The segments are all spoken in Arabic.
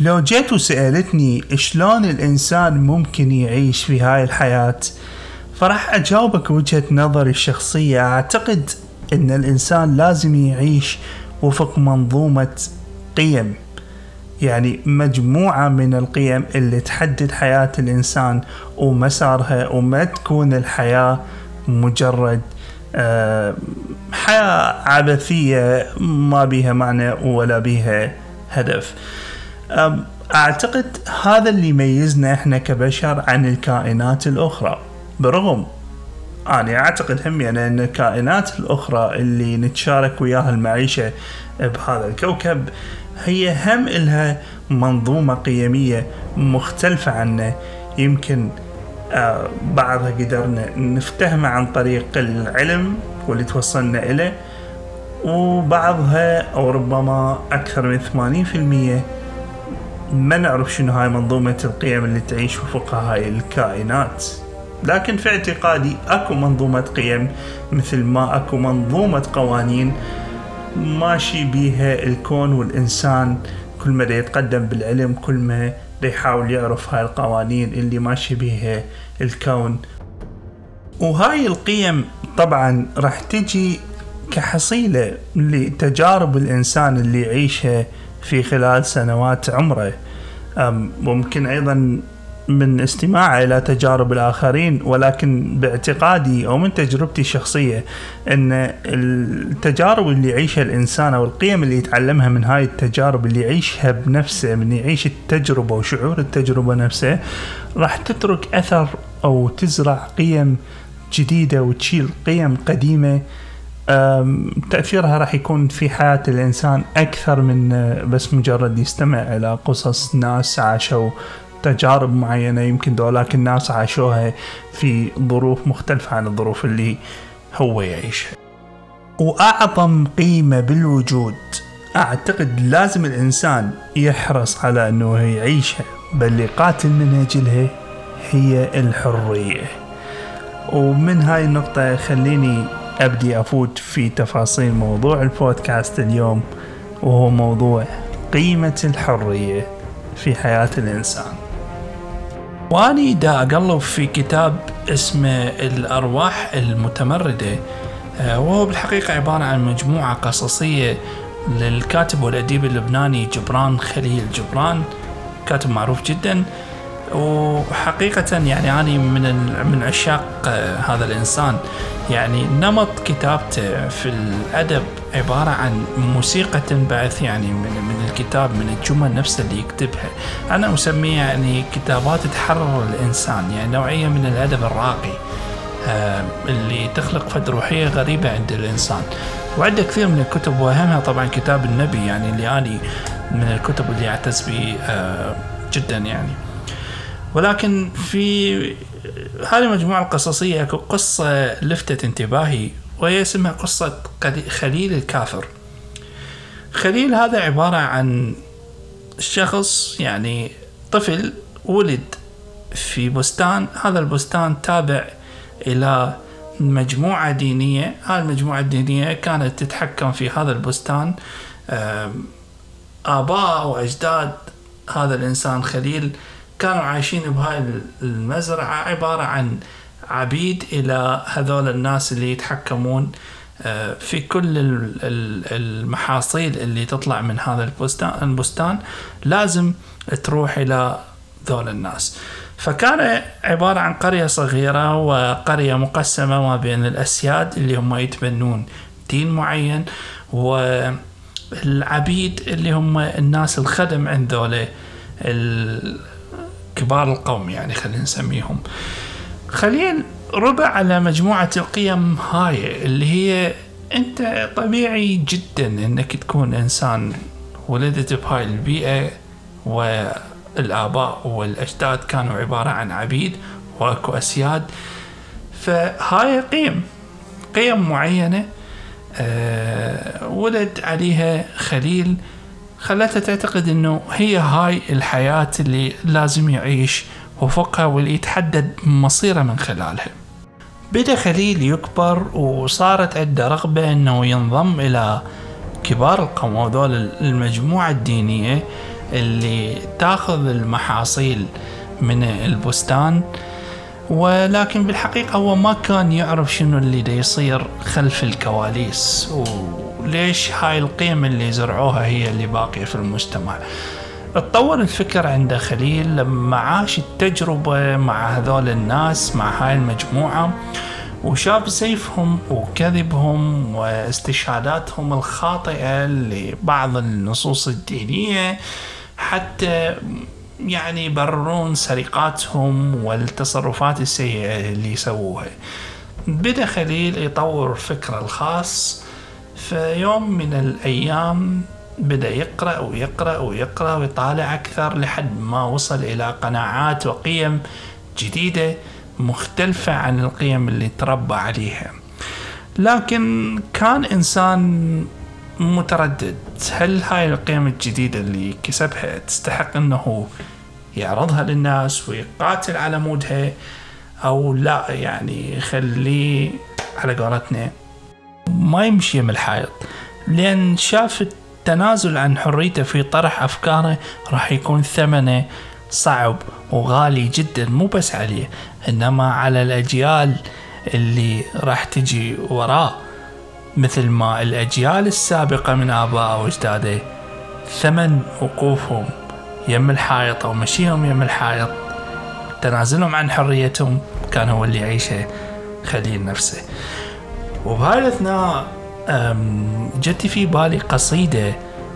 لو جيت وسألتني شلون الإنسان ممكن يعيش في هاي الحياة فراح أجاوبك وجهة نظري الشخصية. أعتقد أن الإنسان لازم يعيش وفق منظومة قيم يعني مجموعة من القيم اللي تحدد حياة الإنسان ومسارها وما تكون الحياة مجرد آه، حياة عبثية ما بيها معنى ولا بيها هدف. أعتقد هذا اللي يميزنا إحنا كبشر عن الكائنات الأخرى. برغم أنا أعتقد هم يعني أن الكائنات الأخرى اللي نتشارك وياها المعيشة بهذا الكوكب هي هم إلها منظومة قيمية مختلفة عنا يمكن آه، بعضها قدرنا نفتهمه عن طريق العلم واللي توصلنا إليه وبعضها أو ربما أكثر من 80% ما نعرف شنو هاي منظومة القيم اللي تعيش وفقها هاي الكائنات. لكن في اعتقادي أكو منظومة قيم مثل ما أكو منظومة قوانين ماشي بيها الكون والإنسان. كل ما يتقدم بالعلم كل ما يحاول يعرف هاي القوانين اللي ماشي بيها الكون. وهاي القيم طبعا راح تجي كحصيلة لتجارب الإنسان اللي يعيشها في خلال سنوات عمره. ممكن أيضا من استماعه إلى تجارب الآخرين ولكن باعتقادي أو من تجربتي الشخصية أن التجارب اللي يعيشها الإنسان أو القيم اللي يتعلمها من هاي التجارب اللي يعيشها بنفسه من يعيش التجربة وشعور التجربة نفسه راح تترك أثر أو تزرع قيم جديدة وتشيل قيم قديمة تأثيرها راح يكون في حياة الإنسان أكثر من بس مجرد يستمع إلى قصص ناس عاشوا تجارب معينة يمكن دولاك الناس عاشوها في ظروف مختلفة عن الظروف اللي هو يعيشها. وأعظم قيمة بالوجود. أعتقد لازم الإنسان يحرص على أنه يعيشها بل يقاتل من أجلها هي الحرية. ومن هاي النقطة خليني أبدي أفوت في تفاصيل موضوع البودكاست اليوم وهو موضوع قيمة الحرية في حياة الإنسان. وأني دا أقلب في كتاب اسمه الأرواح المتمردة آه، وهو بالحقيقة عبارة عن مجموعة قصصية للكاتب والأديب اللبناني جبران خليل جبران كاتب معروف جدا. وحقيقة يعني أنا من من عشاق آه، هذا الإنسان. يعني نمط كتابته في الأدب عبارة عن موسيقى تنبعث يعني من, من الكتاب من الجمل نفسها اللي يكتبها. أنا أسميها يعني كتابات تحرر الإنسان يعني نوعية من الأدب الراقي آه، اللي تخلق فد روحية غريبة عند الإنسان. وعنده كثير من الكتب وأهمها طبعا كتاب النبي يعني اللي أنا من الكتب اللي أعتز به آه، جدا يعني. ولكن في هذه المجموعة القصصية اكو قصة لفتت انتباهي وهي اسمها قصة خليل الكافر. خليل هذا عبارة عن شخص يعني طفل ولد في بستان. هذا البستان تابع إلى مجموعة دينية. هذه المجموعة الدينية كانت تتحكم في هذا البستان. آباء وأجداد هذا الإنسان خليل كانوا عايشين بهاي المزرعة عبارة عن عبيد إلى هذول الناس اللي يتحكمون آه، في كل المحاصيل اللي تطلع من هذا البستان لازم تروح إلى ذول الناس. فكان عبارة عن قرية صغيرة وقرية مقسمة ما بين الأسياد اللي هم يتبنون دين معين والعبيد اللي هم الناس الخدم عند ذولا كبار القوم يعني خلينا نسميهم. خليل ربع على مجموعة القيم هاي اللي هي أنت طبيعي جدا إنك تكون إنسان ولدت بهاي البيئة والآباء والأجداد كانوا عبارة عن عبيد وأكو أسياد. فهاي قيم قيم معينة أه ولد عليها خليل خلتها تعتقد إنه هي هاي الحياة اللي لازم يعيش وفقها واللي يتحدد مصيره من خلالها. بدأ خليل يكبر وصارت عنده رغبة إنه ينضم إلى كبار القوم وذول المجموعة الدينية اللي تاخذ المحاصيل من البستان. ولكن بالحقيقة هو ما كان يعرف شنو اللي دا يصير خلف الكواليس وليش هاي القيم اللي زرعوها هي اللي باقية في المجتمع؟ اتطور الفكر عند خليل لما عاش التجربة مع هذول الناس مع هاي المجموعة وشاف سيفهم وكذبهم واستشهاداتهم الخاطئة لبعض النصوص الدينية حتى يعني يبررون سرقاتهم والتصرفات السيئة اللي يسووها. بدأ خليل يطور فكره الخاص في يوم من الأيام بدأ يقرأ ويقرأ ويقرأ ويطالع أكثر لحد ما وصل إلى قناعات وقيم جديدة مختلفة عن القيم اللي تربى عليها. لكن كان إنسان متردد. هل هاي القيم الجديدة اللي كسبها تستحق أنه يعرضها للناس ويقاتل على مودها؟ أو لا يعني خليه على قولتنا. ما يمشي من الحائط. لأن شاف التنازل عن حريته في طرح أفكاره راح يكون ثمنه صعب وغالي جدا مو بس عليه إنما على الأجيال اللي راح تجي وراه مثل ما الأجيال السابقة من آبائه وأجداده ثمن وقوفهم يم الحائط أو مشيهم يم الحائط. تنازلهم عن حريتهم كان هو اللي يعيشه خليل نفسه. وبهاي الأثناء جت في بالي قصيدة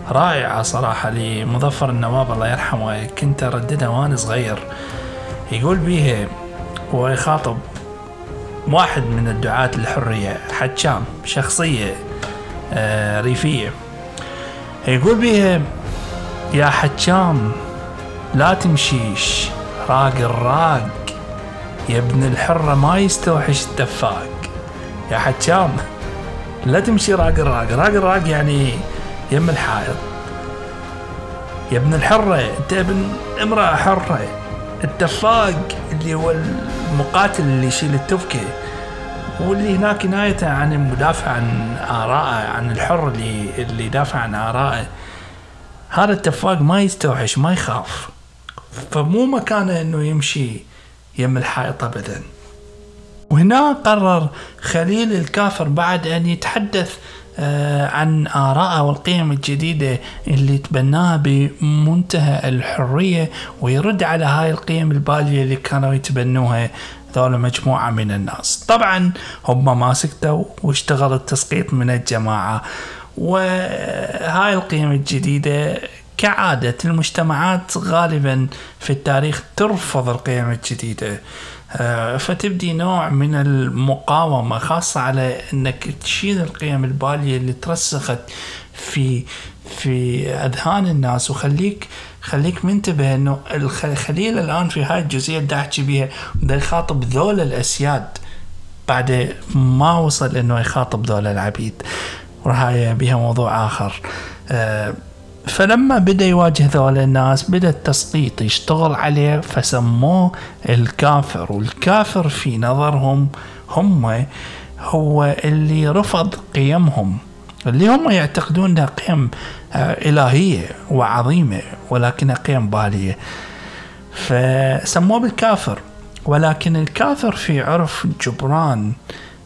رائعة صراحة لمظفر النواب الله يرحمه كنت أرددها وأنا صغير. يقول بيها ويخاطب واحد من الدعاة للحرية حجام شخصية آه، ريفية. يقول بيها يا حجام لا تمشيش راق الراق يا ابن الحرة ما يستوحش الدفاق. يا حجام. لا تمشي راق الراق. راق الراق يعني يم الحائط. يا ابن الحرة انت ابن امرأة حرة. الدفاق اللي هو المقاتل اللي يشيل التفكة. واللي هناك كنايته عن المدافع عن آرائه عن الحر اللي اللي يدافع عن آرائه. هذا التفاق ما يستوحش ما يخاف. فمو مكانه إنه يمشي يم الحائط ابدا. وهنا قرر خليل الكافر بعد أن يتحدث آه، عن آرائه والقيم الجديدة اللي تبناها بمنتهى الحرية ويرد على هاي القيم البالية اللي كانوا يتبنوها ذولا مجموعة من الناس. طبعا هم ما سكتوا واشتغلوا التسقيط من الجماعة وهاي القيم الجديدة كعادة المجتمعات غالبا في التاريخ ترفض القيم الجديدة. آه، فتبدي نوع من المقاومة خاصة على إنك تشيل القيم البالية اللي ترسخت في في أذهان الناس. وخليك خليك منتبه إنه الخليل الآن في هاي الجزئية اللي احكي بيها بده يخاطب ذول الأسياد بعد ما وصل إنه يخاطب ذول العبيد. وهاي بها موضوع آخر. أه فلما بدأ يواجه ذول الناس بدأ التسقيط يشتغل عليه فسموه الكافر. والكافر في نظرهم هم هو اللي رفض قيمهم اللي هم يعتقدون إنها قيم آه، إلهية وعظيمة ولكنها قيم بالية. فسموه بالكافر. ولكن الكافر في عرف جبران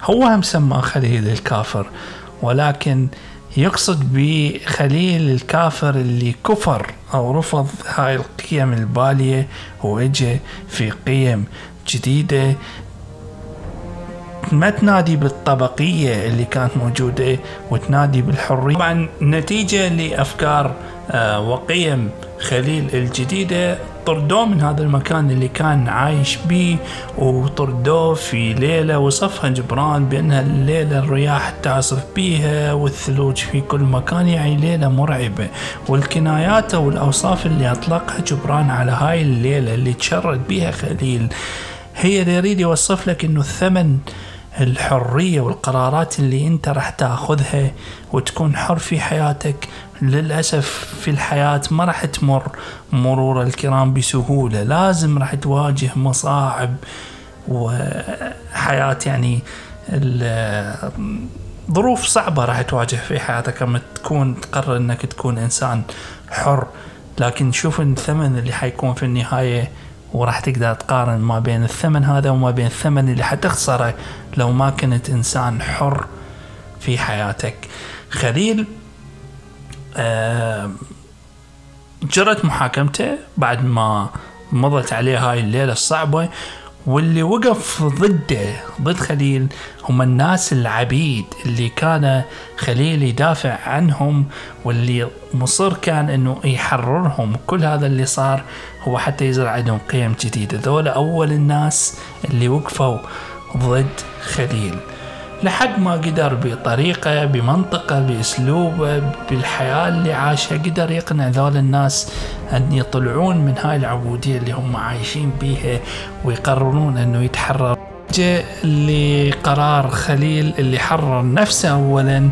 هو هم سماه خليل الكافر. ولكن يقصد بخليل الكافر اللي كفر أو رفض هاي القيم البالية وإجا في قيم جديدة ما تنادي بالطبقية اللي كانت موجودة وتنادي بالحرية. طبعا نتيجة لأفكار آه، وقيم خليل الجديدة. طردوه من هذا المكان اللي كان عايش بيه وطردوه في ليلة وصفها جبران بأنها الليلة الرياح تعصف بيها والثلوج في كل مكان يعني ليلة مرعبة. والكنايات والأوصاف اللي أطلقها جبران على هاي الليلة اللي تشرد بيها خليل هي اللي يريد يوصف لك إنه الثمن الحرية والقرارات اللي انت راح تاخذها وتكون حر في حياتك للأسف في الحياة ما راح تمر مرور الكرام بسهولة. لازم راح تواجه مصاعب وحياة يعني ظروف صعبة راح تواجه في حياتك لما تكون تقرر إنك تكون إنسان حر. لكن شوف الثمن اللي حيكون في النهاية وراح تقدر تقارن ما بين الثمن هذا وما بين الثمن اللي حتخسره لو ما كنت إنسان حر في حياتك. خليل آه جرت محاكمته بعد ما مضت عليه هاي الليلة الصعبة. واللي وقف ضده ضد خليل هم الناس العبيد اللي كان خليل يدافع عنهم واللي مصر كان إنه يحررهم. كل هذا اللي صار هو حتى يزرع عندهم قيم جديدة. ذولا أول الناس اللي وقفوا ضد خليل. لحد ما قدر بطريقة بمنطقة بأسلوبه بالحياة اللي عاشها قدر يقنع ذول الناس أن يطلعون من هاي العبودية اللي هم عايشين بيها ويقررون أنه يتحرر جاء لقرار خليل اللي حرر نفسه اولا.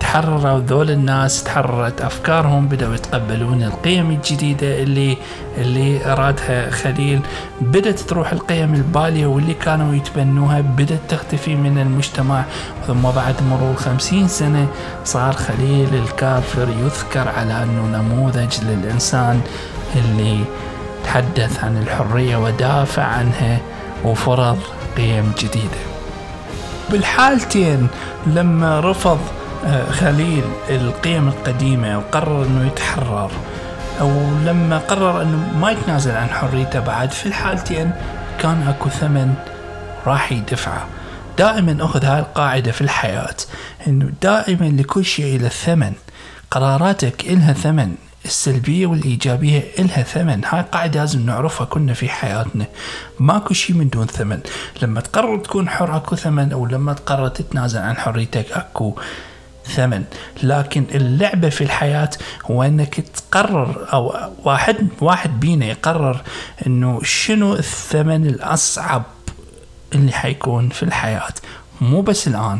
تحرروا ذول الناس تحررت أفكارهم بدأوا يتقبلون القيم الجديدة اللي اللي أرادها خليل. بدأت تروح القيم البالية واللي كانوا يتبنوها بدأت تختفي من المجتمع. ثم بعد مرور خمسين سنة صار خليل الكافر يذكر على أنه نموذج للإنسان اللي تحدث عن الحرية ودافع عنها وفرض قيم جديدة. بالحالتين لما رفض آه، خليل القيم القديمة وقرر إنه يتحرر أو لما قرر إنه ما يتنازل عن حريته بعد في الحالتين كان أكو ثمن راح يدفعه. دائما أخذ هاي القاعدة في الحياة إنه دائما لكل شيء له ثمن قراراتك إلها ثمن. السلبية والإيجابية إلها ثمن. هاي قاعدة لازم نعرفها كنا في حياتنا. ماكو شيء من دون ثمن. لما تقرر تكون حر أكو ثمن أو لما تقرر تتنازل عن حريتك أكو ثمن. لكن اللعبة في الحياة هو أنك تقرر أو واحد واحد بينا يقرر أنه شنو الثمن الأصعب اللي حيكون في الحياة. مو بس الآن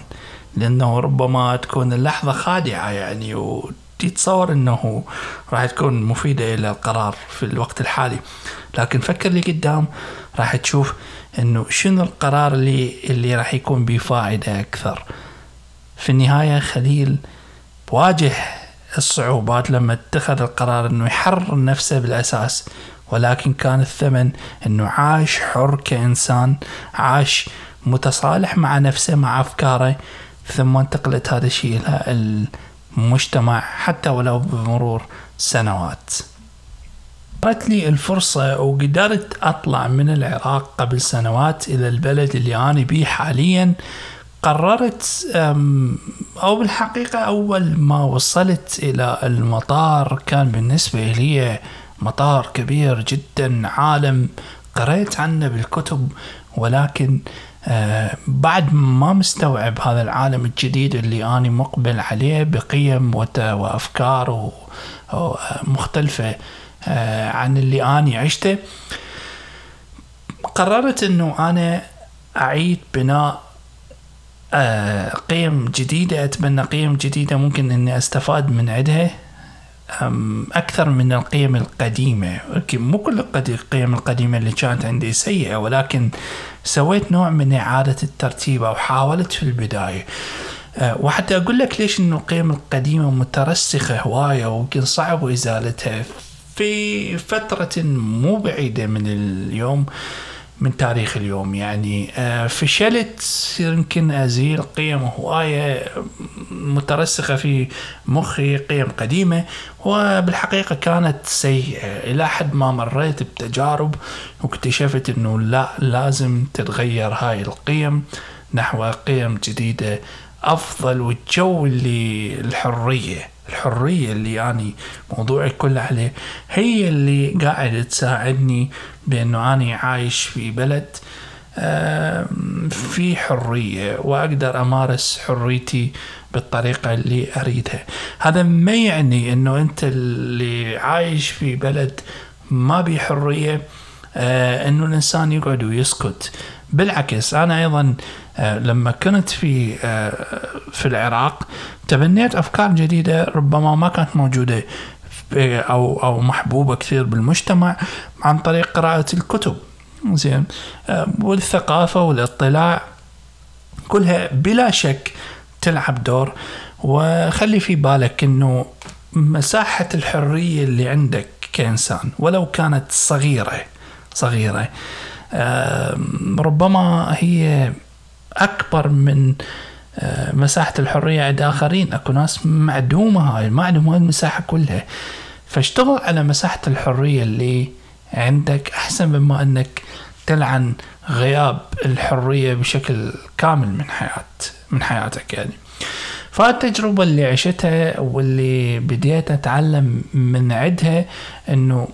لأنه ربما تكون اللحظة خادعة يعني و تتصور إنه راح تكون مفيدة إلى القرار في الوقت الحالي. لكن فكر لي قدام راح تشوف إنه شنو القرار اللي اللي راح يكون بفائدة أكثر. في النهاية خليل واجه الصعوبات لما اتخذ القرار إنه يحرر نفسه بالأساس ولكن كان الثمن إنه عاش حر كإنسان عاش متصالح مع نفسه مع أفكاره ثم انتقلت هذا الشيء إلى مجتمع حتى ولو بمرور سنوات. صارت لي الفرصة وقدرت أطلع من العراق قبل سنوات إلى البلد اللي أنا بيه حاليا. قررت أو بالحقيقة أول ما وصلت إلى المطار كان بالنسبة لي مطار كبير جدا عالم. قريت عنه بالكتب ولكن بعد ما مستوعب هذا العالم الجديد اللي أنا مقبل عليه بقيم وأفكار مختلفة آه عن اللي أنا عشته قررت أنه أنا أعيد بناء آه قيم جديدة أتبنى قيم جديدة ممكن أني أستفاد من عندها أكثر من القيم القديمة. مو كل القيم القديمة اللي كانت عندي سيئة ولكن سويت نوع من إعادة الترتيب أو حاولت في البداية. أه، وحتى أقول لك ليش إنه القيم القديمة مترسخة هواية ويمكن صعب إزالتها. في فترة مو بعيدة من اليوم من تاريخ اليوم يعني آه، فشلت يمكن أزيل قيم هواية مترسخة في مخي قيم قديمة وبالحقيقة كانت سيئة. إلى حد ما مريت بتجارب واكتشفت أنه لا لازم تتغير هاي القيم نحو قيم جديدة أفضل والجو اللي الحرية اللي يعني موضوعي كله عليه هي اللي قاعد تساعدني بأنه أنا عايش في بلد في حرية وأقدر أمارس حريتي بالطريقة اللي أريدها. هذا ما يعني أنه أنت اللي عايش في بلد ما بي حرية آه، أنه الإنسان يقعد ويسكت. بالعكس أنا أيضا لما كنت في آه، في العراق تبنيت أفكار جديدة ربما ما كانت موجودة أو أو محبوبة كثير بالمجتمع عن طريق قراءة الكتب. زين. آه، والثقافة والاطلاع كلها بلا شك تلعب دور. وخلي في بالك إنه مساحة الحرية اللي عندك كإنسان ولو كانت صغيرة صغيرة ربما هي أكبر من آه، مساحة الحرية عند آخرين. أكو ناس معدومة هاي ما عندهم هاي المساحة كلها. فاشتغل على مساحة الحرية اللي عندك أحسن مما أنك تلعن غياب الحرية بشكل كامل من حياة من حياتك يعني. فالتجربة اللي عشتها واللي بديت أتعلم من عدها أنه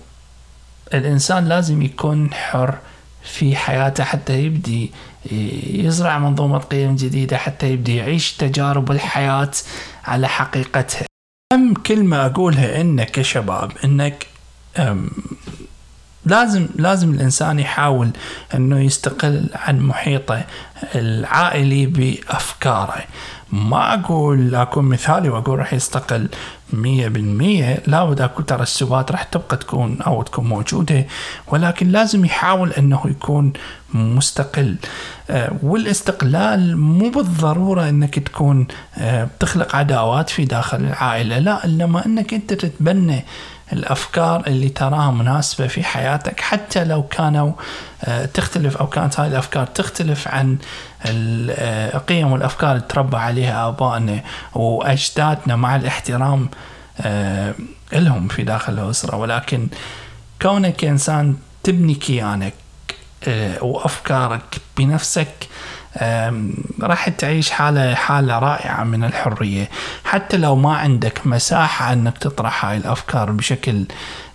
الإنسان لازم يكون حر في حياته حتى يبدي يزرع منظومة قيم جديدة حتى يبدي يعيش تجارب الحياة على حقيقتها. أهم كلمة أقولها إنك كشباب إنك لازم لازم الإنسان يحاول إنه يستقل عن محيطه العائلي بأفكاره. ما أقول أكون مثالي وأقول راح يستقل مية بالمية. لابد اكو ترسبات راح تبقى تكون أو تكون موجودة ولكن لازم يحاول إنه يكون مستقل. آه، والاستقلال مو بالضرورة إنك تكون آه، بتخلق عداوات في داخل العائلة لا إنما إنك أنت تتبنى الأفكار اللي تراها مناسبة في حياتك حتى لو كانوا آه، تختلف أو كانت هاي الأفكار تختلف عن القيم والأفكار اللي تربى عليها آبائنا وأجدادنا مع الاحترام آه، لهم في داخل الأسرة. ولكن كونك إنسان تبني كيانك آه، وأفكارك بنفسك راح تعيش حالة حالة رائعة من الحرية. حتى لو ما عندك مساحة أنك تطرح هاي الأفكار بشكل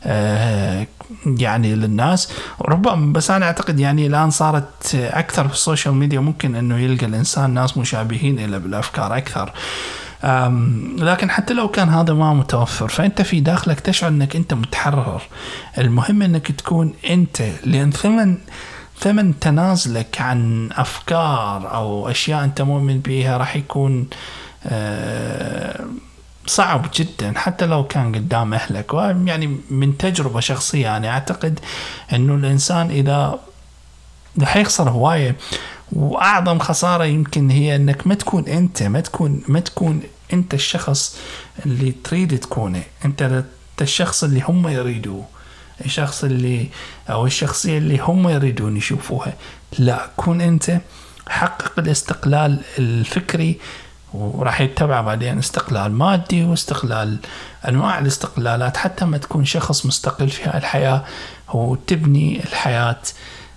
أه، يعني للناس ربما بس أنا أعتقد يعني الآن صارت أكثر في ال social media ممكن إنه يلقى الإنسان ناس مشابهين له بالأفكار أكثر. لكن حتى لو كان هذا ما متوفر فأنت في داخلك تشعر إنك أنت متحرر. المهم إنك تكون أنت لأن ثمن ثمن تنازلك عن أفكار أو أشياء أنت مؤمن بها راح يكون آه، صعب جدا حتى لو كان قدام أهلك. يعني من تجربة شخصية أنا يعني أعتقد أنه الإنسان إذا راح يخسر هواية وأعظم خسارة يمكن هي أنك ما تكون أنت ما تكون ما تكون أنت الشخص اللي تريد تكونه. أنت الشخص اللي هم يريدوه. الشخص اللي أو الشخصيه اللي هم يريدون يشوفوها. لا كون أنت حقق الاستقلال الفكري وراح يتبع بعدين استقلال مادي واستقلال أنواع الاستقلالات حتى ما تكون شخص مستقل في هاي الحياة وتبني الحياة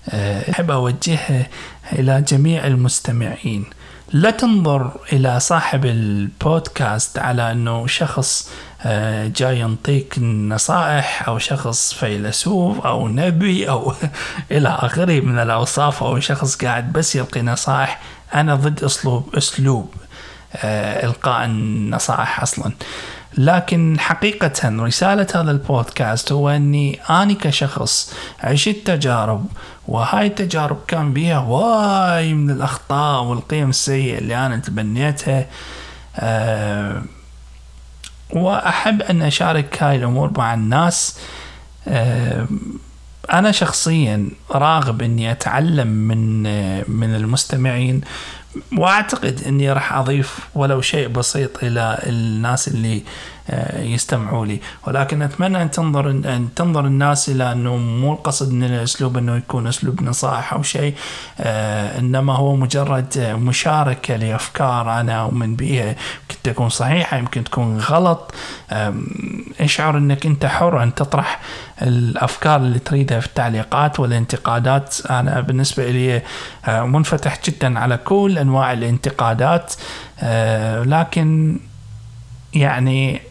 آه، أحب أوجهها إلى جميع المستمعين. لا تنظر إلى صاحب البودكاست على أنه شخص آه، جاي ينطيك نصائح أو شخص فيلسوف أو نبي أو إلى آخره من الأوصاف أو شخص قاعد بس يلقي نصائح. أنا ضد أسلوب أسلوب آه، إلقاء النصائح أصلا. لكن حقيقة رسالة هذا البودكاست هو أني أنا كشخص عشت تجارب وهاي التجارب كان بيها واي من الأخطاء والقيم السيئة اللي أنا تبنيتها. أه وأحب أن أشارك هاي الأمور مع الناس. أه أنا شخصيا راغب إني أتعلم من من المستمعين واعتقد إني راح أضيف ولو شيء بسيط إلى الناس اللي يستمعوا لي. ولكن أتمنى أن تنظر أن تنظر الناس إلى أنه مو القصد من الأسلوب أنه يكون أسلوب نصائح أو شيء آه، إنما هو مجرد مشاركة لأفكار أنا أؤمن بها. يمكن تكون صحيحة يمكن تكون غلط. اشعر إنك أنت حر أن تطرح الأفكار اللي تريدها في التعليقات والانتقادات؟ أنا بالنسبة لي آه، منفتح جدا على كل أنواع الانتقادات. لكن يعني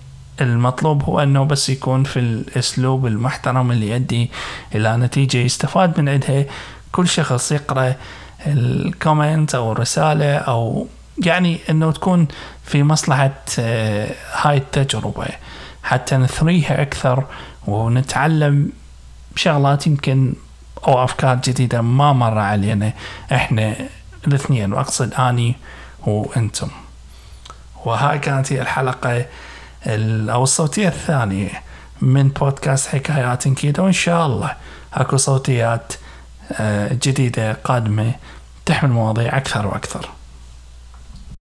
المطلوب هو إنه بس يكون في الأسلوب المحترم اللي يؤدي إلى نتيجة يستفاد من عندها. كل شخص يقرأ الكومنت أو الرسالة أو يعني إنه تكون في مصلحة آه، هاي التجربة. حتى نثريها أكثر ونتعلم شغلات يمكن أو أفكار جديدة ما مر علينا إحنا الاثنين. وأقصد آني وأنتم. وهاي كانت هي الحلقة. أو الصوتية الثانية من بودكاست حكايات كيدا وإن شاء الله أكو صوتيات آه، جديدة قادمة تحمل مواضيع أكثر وأكثر.